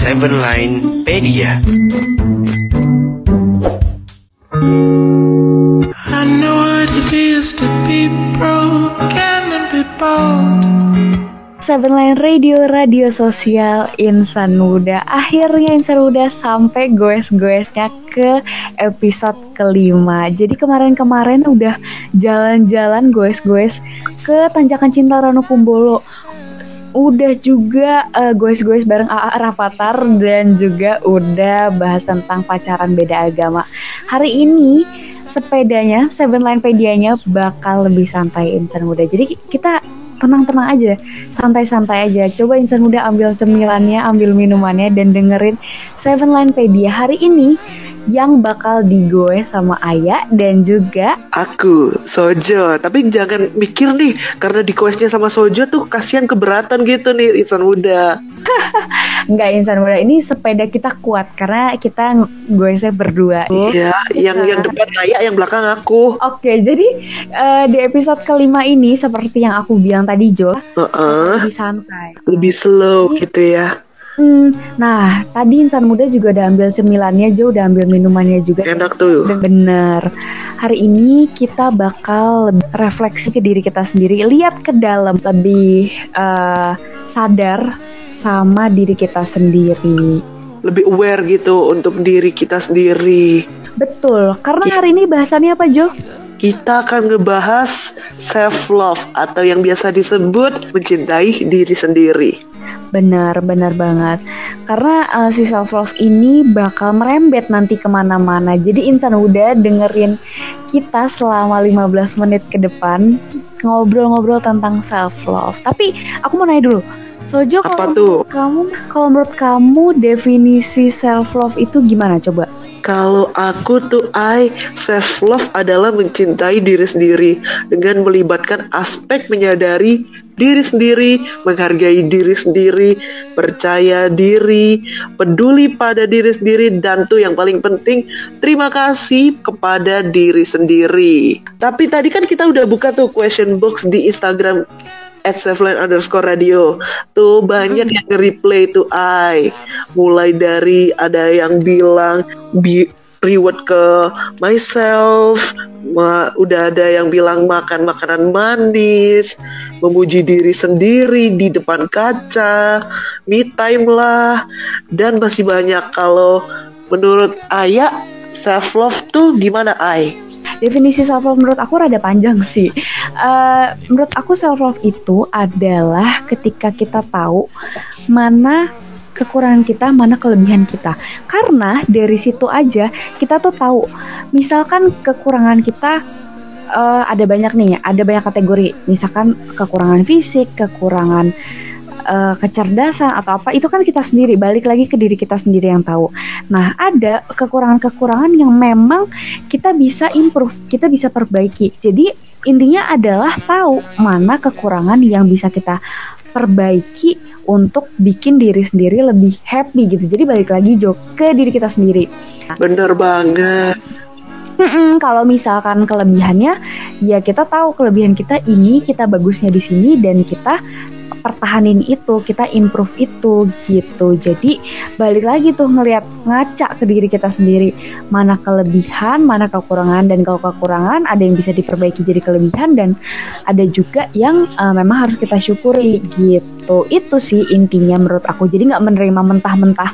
Seven Line Pedia. I know what it is to be broken and be bold. Seven Line Radio, radio sosial Insan Muda Akhirnya Insan Muda sampai goes-goesnya ke episode kelima Jadi kemarin-kemarin udah jalan-jalan goes-goes ke Tanjakan Cinta Rano Kumbolo Udah juga uh, goes-goes bareng AA Rafathar Dan juga udah bahas tentang pacaran beda agama. Hari ini sepedanya, Seven Line Pedianya bakal lebih santai Insan Muda. Jadi kita tenang-tenang aja, santai-santai aja. Coba insan muda ambil cemilannya, ambil minumannya dan dengerin Seven Line Pedia. Hari ini yang bakal digoe sama Ayah dan juga aku Sojo tapi jangan mikir nih karena di questnya sama Sojo tuh kasihan keberatan gitu nih insan muda Enggak insan muda ini sepeda kita kuat karena kita gue saya berdua. Iya, yang yang depan Ayah, yang belakang aku. Oke, jadi uh, di episode kelima ini seperti yang aku bilang tadi Jo, uh -uh. lebih santai, lebih slow jadi, gitu ya. Hmm, nah tadi insan muda juga udah ambil cemilannya, Jo udah ambil minumannya juga. Enak tuh. Bener. Hari ini kita bakal refleksi ke diri kita sendiri, lihat ke dalam lebih uh, sadar sama diri kita sendiri. Lebih aware gitu untuk diri kita sendiri. Betul, karena hari ini bahasannya apa Jo? Kita akan ngebahas self love atau yang biasa disebut mencintai diri sendiri. Benar, benar banget. Karena uh, si self love ini bakal merembet nanti ke mana-mana. Jadi insan udah dengerin kita selama 15 menit ke depan ngobrol-ngobrol tentang self love. Tapi aku mau nanya dulu, Sojo apa tuh? Kamu kalau menurut kamu definisi self love itu gimana coba? Kalau aku tuh I self love adalah mencintai diri sendiri dengan melibatkan aspek menyadari diri sendiri, menghargai diri sendiri, percaya diri, peduli pada diri sendiri dan tuh yang paling penting terima kasih kepada diri sendiri. Tapi tadi kan kita udah buka tuh question box di Instagram at Seveline underscore radio. Tuh banyak yang nge-replay tuh I mulai dari ada yang bilang bi reward ke myself. Ma udah ada yang bilang makan makanan manis memuji diri sendiri di depan kaca me time lah. Dan masih banyak kalau menurut Ayah self love tuh gimana Ay? Definisi self love menurut aku rada panjang sih. Uh, menurut aku self love itu adalah ketika kita tahu mana kekurangan kita, mana kelebihan kita. Karena dari situ aja kita tuh tahu. Misalkan kekurangan kita uh, ada banyak nih, ada banyak kategori. Misalkan kekurangan fisik, kekurangan uh, kecerdasan atau apa itu kan kita sendiri balik lagi ke diri kita sendiri yang tahu. Nah ada kekurangan-kekurangan yang memang kita bisa improve, kita bisa perbaiki. Jadi intinya adalah tahu mana kekurangan yang bisa kita perbaiki untuk bikin diri sendiri lebih happy gitu. Jadi balik lagi Jo ke diri kita sendiri. Bener banget. Mm-mm, kalau misalkan kelebihannya, ya kita tahu kelebihan kita ini, kita bagusnya di sini dan kita pertahanin itu, kita improve itu gitu. Jadi balik lagi tuh ngelihat ngaca ke diri kita sendiri, mana kelebihan, mana kekurangan dan kalau kekurangan ada yang bisa diperbaiki jadi kelebihan dan ada juga yang uh, memang harus kita syukuri gitu. Itu sih intinya menurut aku. Jadi nggak menerima mentah-mentah.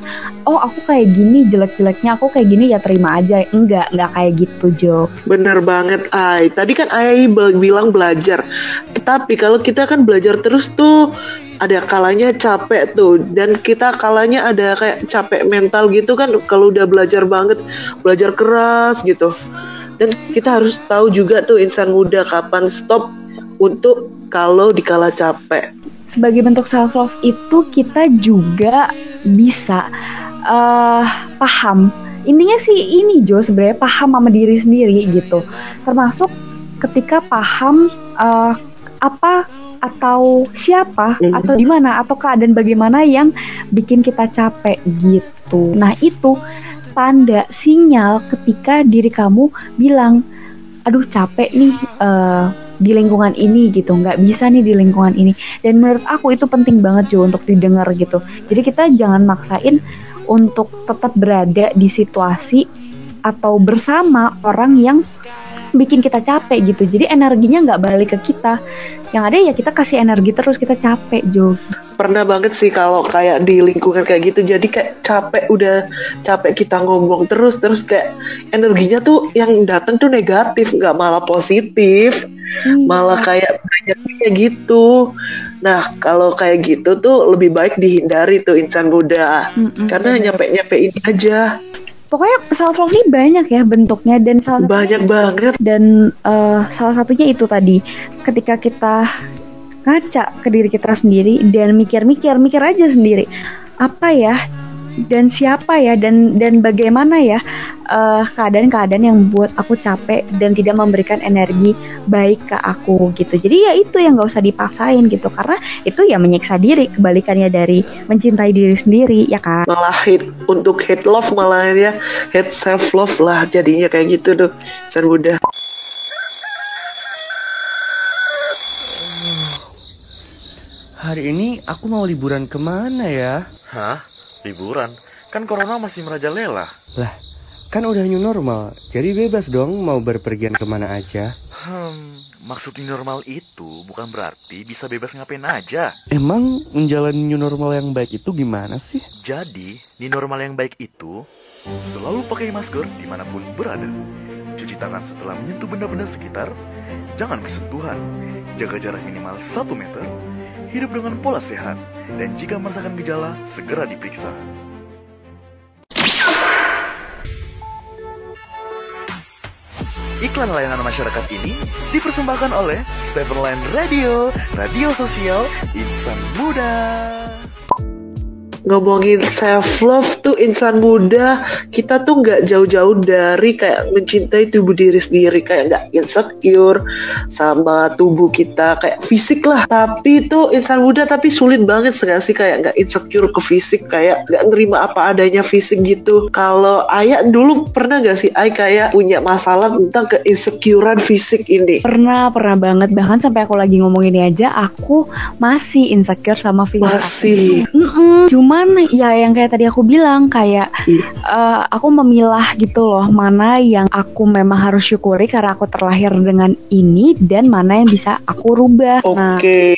Oh aku kayak gini jelek-jeleknya aku kayak gini ya terima aja. Enggak, nggak kayak gitu Jo. Bener banget Ay. Tadi kan Ay bilang belajar. Tetapi kalau kita kan belajar terus tuh ada kalanya capek tuh. Dan kita kalanya ada kayak capek mental gitu kan kalau udah belajar banget belajar keras gitu. Dan kita harus tahu juga tuh insan muda kapan stop untuk kalau dikala capek. Sebagai bentuk self love itu kita juga bisa uh, paham. Intinya sih ini Jo sebenarnya paham sama diri sendiri gitu. Termasuk ketika paham uh, apa atau siapa mm-hmm. atau di mana atau keadaan bagaimana yang bikin kita capek gitu. Nah, itu tanda sinyal ketika diri kamu bilang, "Aduh, capek nih uh, di lingkungan ini gitu nggak bisa nih di lingkungan ini dan menurut aku itu penting banget Jo untuk didengar gitu jadi kita jangan maksain untuk tetap berada di situasi atau bersama orang yang bikin kita capek gitu. Jadi energinya nggak balik ke kita. Yang ada ya kita kasih energi terus kita capek Jo. Pernah banget sih kalau kayak di lingkungan kayak gitu. Jadi kayak capek udah capek kita ngomong terus terus kayak energinya tuh yang datang tuh negatif nggak malah positif. Malah kayak banyak kayak gitu. Nah kalau kayak gitu tuh lebih baik dihindari tuh insan muda. Mm-mm, karena bener. nyampe nyampe ini aja pokoknya self love ini banyak ya bentuknya dan salah satu banyak banget. Dan eh, salah satunya itu tadi. Ketika kita ngaca ke diri kita sendiri dan mikir-mikir mikir aja sendiri. Apa ya dan siapa ya? Dan dan bagaimana ya eh, keadaan-keadaan yang membuat aku capek dan tidak memberikan energi baik ke aku gitu. Jadi ya itu yang nggak usah dipaksain gitu. Karena itu ya menyiksa diri kebalikannya dari mencintai diri sendiri ya kan? Malah hate untuk hate love malah ya. Hate self love lah jadinya kayak gitu tuh muda Hari ini aku mau liburan ke mana ya? Hah? Liburan? Kan corona masih merajalela. Lah, kan udah new normal, jadi bebas dong mau berpergian ke mana aja. Hmm, maksud new normal itu bukan berarti bisa bebas ngapain aja. Emang menjalani new normal yang baik itu gimana sih? Jadi, new normal yang baik itu selalu pakai masker di mana pun berada. Cuci tangan setelah menyentuh benda-benda sekitar. Jangan bersentuhan. Jaga jarak minimal 1 meter. Hidup dengan pola sehat. Dan jika merasakan gejala, segera diperiksa. Iklan layanan masyarakat ini dipersembahkan oleh Seven Line Radio, radio sosial insan muda. Ngomongin self love tuh insan muda kita tuh nggak jauh-jauh dari kayak mencintai tubuh diri sendiri kayak nggak insecure sama tubuh kita kayak fisik lah. Tapi tuh insan muda tapi sulit banget nggak sih kayak nggak insecure ke fisik kayak nggak nerima apa adanya fisik gitu. Kalau ayah dulu pernah nggak sih ay kayak punya masalah tentang keinsecurean fisik ini? Pernah pernah banget. Bahkan sampai aku lagi ngomong ini aja aku masih insecure sama film masih. Mm-mm. Cuman ya yang kayak tadi aku bilang kayak eh, aku memilah gitu loh mana yang aku memang harus syukuri karena aku terlahir dengan ini dan mana yang bisa aku rubah. Nah, Oke,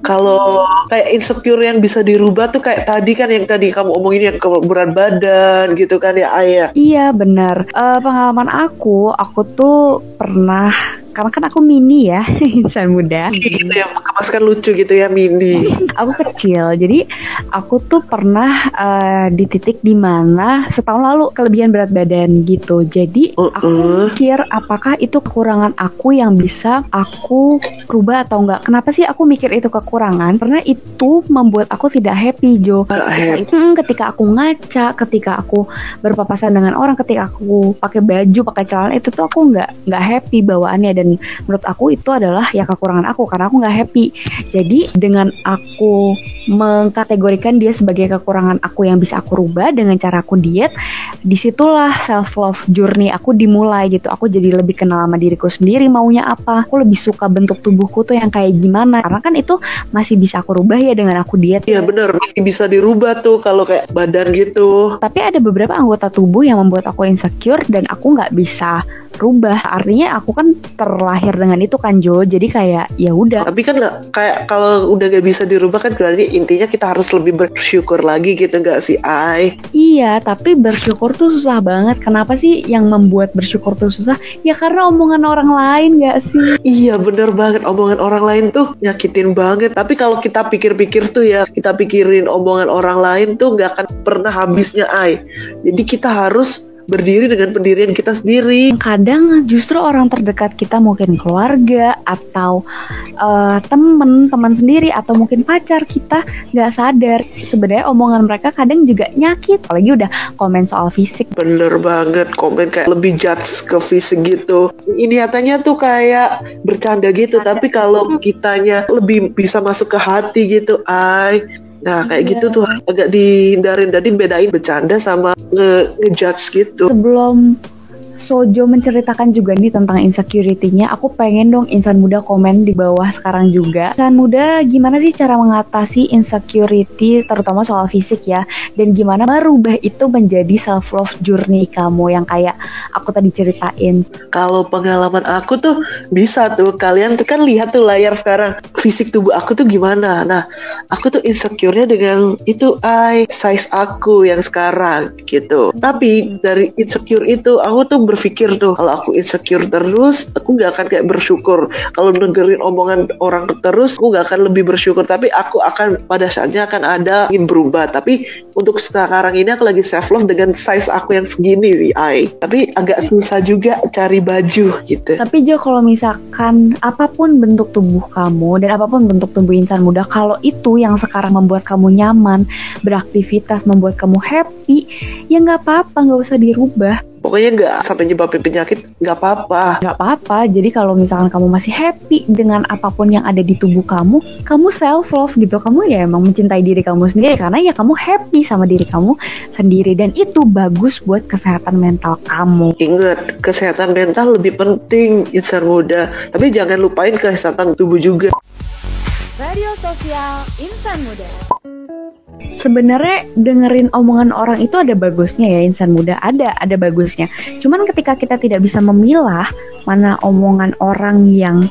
kalau kayak insecure yang bisa dirubah tuh kayak tadi kan yang tadi kamu omongin yang berat badan gitu kan ya ayah. iya benar. Eh, pengalaman aku, aku tuh pernah karena kan aku mini ya insan muda. Gitu ya, mas kan lucu gitu ya Mindi. aku kecil jadi aku tuh pernah eh, di titik di mana setahun lalu kelebihan berat badan gitu jadi aku Uh-uh. mikir apakah itu kekurangan aku yang bisa aku rubah atau enggak kenapa sih aku mikir itu kekurangan karena itu membuat aku tidak happy Jo happy. Hmm, ketika aku ngaca ketika aku berpapasan dengan orang ketika aku pakai baju pakai celana itu tuh aku nggak nggak happy bawaannya dan menurut aku itu adalah ya kekurangan aku karena aku nggak happy jadi dengan aku mengkategorikan dia sebagai kekurangan aku yang bisa aku rubah dengan cara aku diet, di situlah self love journey aku dimulai gitu. Aku jadi lebih kenal sama diriku sendiri maunya apa. Aku lebih suka bentuk tubuhku tuh yang kayak gimana. Karena kan itu masih bisa aku rubah ya dengan aku diet. Iya bener, masih bisa dirubah tuh kalau kayak badan gitu. Tapi ada beberapa anggota tubuh yang membuat aku insecure dan aku nggak bisa rubah. Artinya aku kan terlahir dengan itu kan Jo. Jadi kayak ya udah. Tapi kan nggak kayak kalau udah gak bisa dirubah kan berarti intinya kita harus lebih bersyukur lagi gitu nggak sih Ay? Iya, tapi bersyukur tuh susah banget. Kenapa sih yang membuat bersyukur tuh susah? Ya karena omongan orang lain gak sih? Iya bener banget omongan orang lain tuh nyakitin banget. Tapi kalau kita pikir-pikir tuh ya kita pikirin omongan orang lain tuh nggak akan pernah habisnya Ay. Jadi kita harus berdiri dengan pendirian kita sendiri. Kadang justru orang terdekat kita mungkin keluarga atau eh, temen, teman sendiri atau mungkin pacar kita nggak sadar sebenarnya omongan mereka kadang juga nyakit. Apalagi udah komen soal fisik. Bener banget komen kayak lebih judge ke fisik gitu. Ini nyatanya tuh kayak bercanda gitu, tapi kalau kitanya lebih bisa masuk ke hati gitu, ay. Nah kayak Iya. gitu tuh agak dihindarin, jadi bedain bercanda sama nge ngejudge gitu. Sebelum Sojo menceritakan juga nih tentang insecurity-nya, aku pengen dong insan muda komen di bawah sekarang juga. Insan muda gimana sih cara mengatasi insecurity terutama soal fisik ya dan gimana merubah itu menjadi self love journey kamu yang kayak aku tadi ceritain. Kalau pengalaman aku tuh bisa tuh kalian tuh kan lihat tuh layar sekarang fisik tubuh aku tuh gimana. Nah, aku tuh insecure-nya dengan itu I size aku yang sekarang gitu. Tapi dari insecure itu aku tuh berpikir tuh kalau aku insecure terus, aku nggak akan kayak bersyukur. Kalau dengerin omongan orang terus, aku nggak akan lebih bersyukur. Tapi aku akan pada saatnya akan ada ingin berubah. Tapi untuk sekarang ini aku lagi self love dengan size aku yang segini sih I. Tapi agak susah juga cari baju gitu. Tapi Jo kalau misalkan apa pun bentuk tubuh kamu dan apa pun bentuk tubuh insan muda, kalau itu yang sekarang membuat kamu nyaman, beraktivitas, membuat kamu happy, ya nggak apa-apa, nggak usah dirubah. Pokoknya nggak sampai nyebabin penyakit nggak apa-apa. Nggak apa-apa. Jadi kalau misalkan kamu masih happy dengan apa pun yang ada di tubuh kamu, kamu self love gitu. Kamu ya emang mencintai diri kamu sendiri karena ya kamu happy sama diri kamu sendiri dan itu bagus buat kesehatan mental kamu. Ingat, kesehatan mental lebih penting insan muda. Tapi jangan lupain kesehatan tubuh juga. Radio Sosial Insan Muda. Sebenarnya dengerin omongan orang itu ada bagusnya ya insan muda ada ada bagusnya. Cuman ketika kita tidak bisa memilah mana omongan orang yang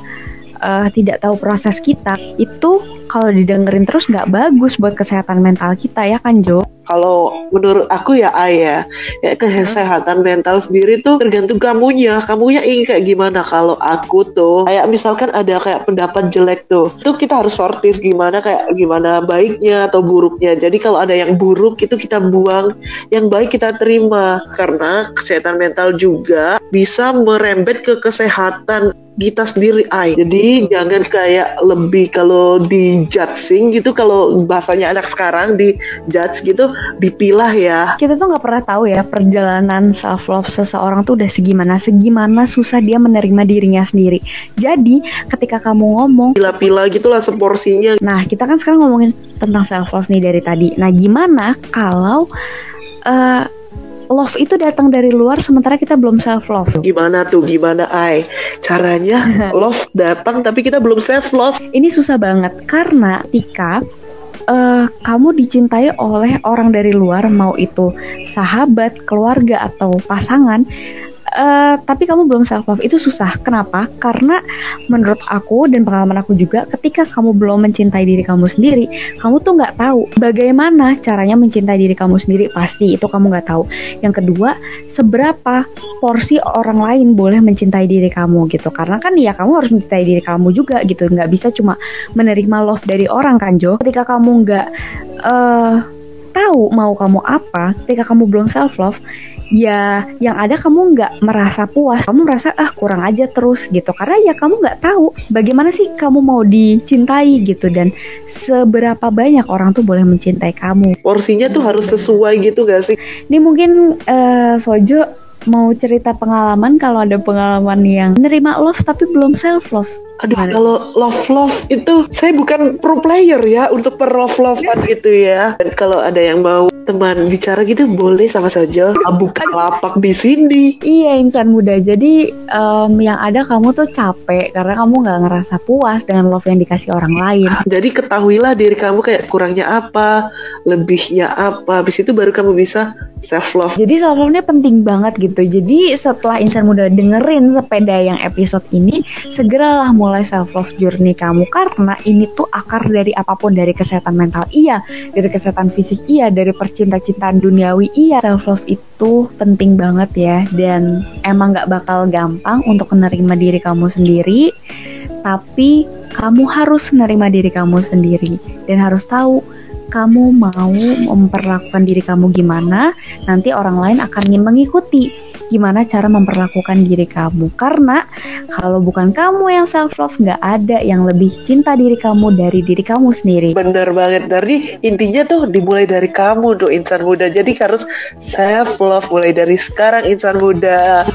uh, tidak tahu proses kita itu kalau didengerin terus nggak bagus buat kesehatan mental kita ya kan Jo? Kalau menurut aku ya ayah, ya kesehatan mental sendiri tuh tergantung kamunya. Kamunya ingin kayak gimana? Kalau aku tuh kayak misalkan ada kayak pendapat jelek tuh, itu kita harus sortir gimana kayak gimana baiknya atau buruknya. Jadi kalau ada yang buruk itu kita buang, yang baik kita terima karena kesehatan mental juga bisa merembet ke kesehatan kita sendiri ay jadi jangan kayak lebih kalau di judging gitu kalau bahasanya anak sekarang di judge gitu dipilah ya Kita tuh nggak pernah tahu ya perjalanan self love seseorang tuh udah segimana, segimana susah dia menerima dirinya sendiri. Jadi ketika kamu ngomong, pila-pila gitulah seporsinya nah kita kan sekarang ngomongin tentang self love nih dari tadi. Nah gimana kalau eh, love itu datang dari luar sementara kita belum self love? gimana tuh? Gimana ay caranya love datang tapi kita belum self love Ini susah banget karena ketika eh, kamu dicintai oleh orang dari luar, mau itu sahabat, keluarga atau pasangan, eh, tapi kamu belum self love itu susah. Kenapa? Karena menurut aku dan pengalaman aku juga, ketika kamu belum mencintai diri kamu sendiri, kamu tuh nggak tahu bagaimana caranya mencintai diri kamu sendiri. Pasti itu kamu nggak tahu. Yang kedua, seberapa porsi orang lain boleh mencintai diri kamu gitu. Karena kan ya kamu harus mencintai diri kamu juga gitu. Nggak bisa cuma menerima love dari orang kan Jo. Ketika kamu nggak eh tahu mau kamu apa, ketika kamu belum self love, ya yang ada kamu nggak merasa puas, kamu merasa ah kurang aja terus gitu. Karena ya kamu nggak tahu bagaimana sih kamu mau dicintai gitu dan seberapa banyak orang tuh boleh mencintai kamu. porsinya tuh harus sesuai gitu gak sih Ini mungkin eh, Sojo mau cerita pengalaman kalau ada pengalaman yang menerima love tapi belum self love. Aduh, Gimana? kalau love love itu saya bukan pro player ya untuk per love lovean gitu ya. Dan kalau ada yang mau teman bicara gitu boleh sama saja. Buka lapak di sini. Iya insan muda. Jadi em, yang ada kamu tuh capek karena kamu nggak ngerasa puas dengan love yang dikasih orang lain. Jadi ketahuilah diri kamu kayak kurangnya apa, lebihnya apa. Habis itu baru kamu bisa self love. Jadi self love nya penting banget gitu. Jadi setelah insan muda dengerin sepeda yang episode ini, segeralah mulai self love journey kamu karena ini tuh akar dari apa pun dari kesehatan mental iya, dari kesehatan fisik iya, dari percinta-cintaan duniawi iya. Self love itu penting banget ya dan emang nggak bakal gampang untuk menerima diri kamu sendiri. Tapi kamu harus menerima diri kamu sendiri dan harus tahu kamu mau memperlakukan diri kamu gimana, nanti orang lain akan mengikuti gimana cara memperlakukan diri kamu. Karena kalau bukan kamu yang self love, nggak ada yang lebih cinta diri kamu dari diri kamu sendiri. Bener banget. Dari intinya tuh dimulai dari kamu tuh insan muda. Jadi harus self love mulai dari sekarang insan muda.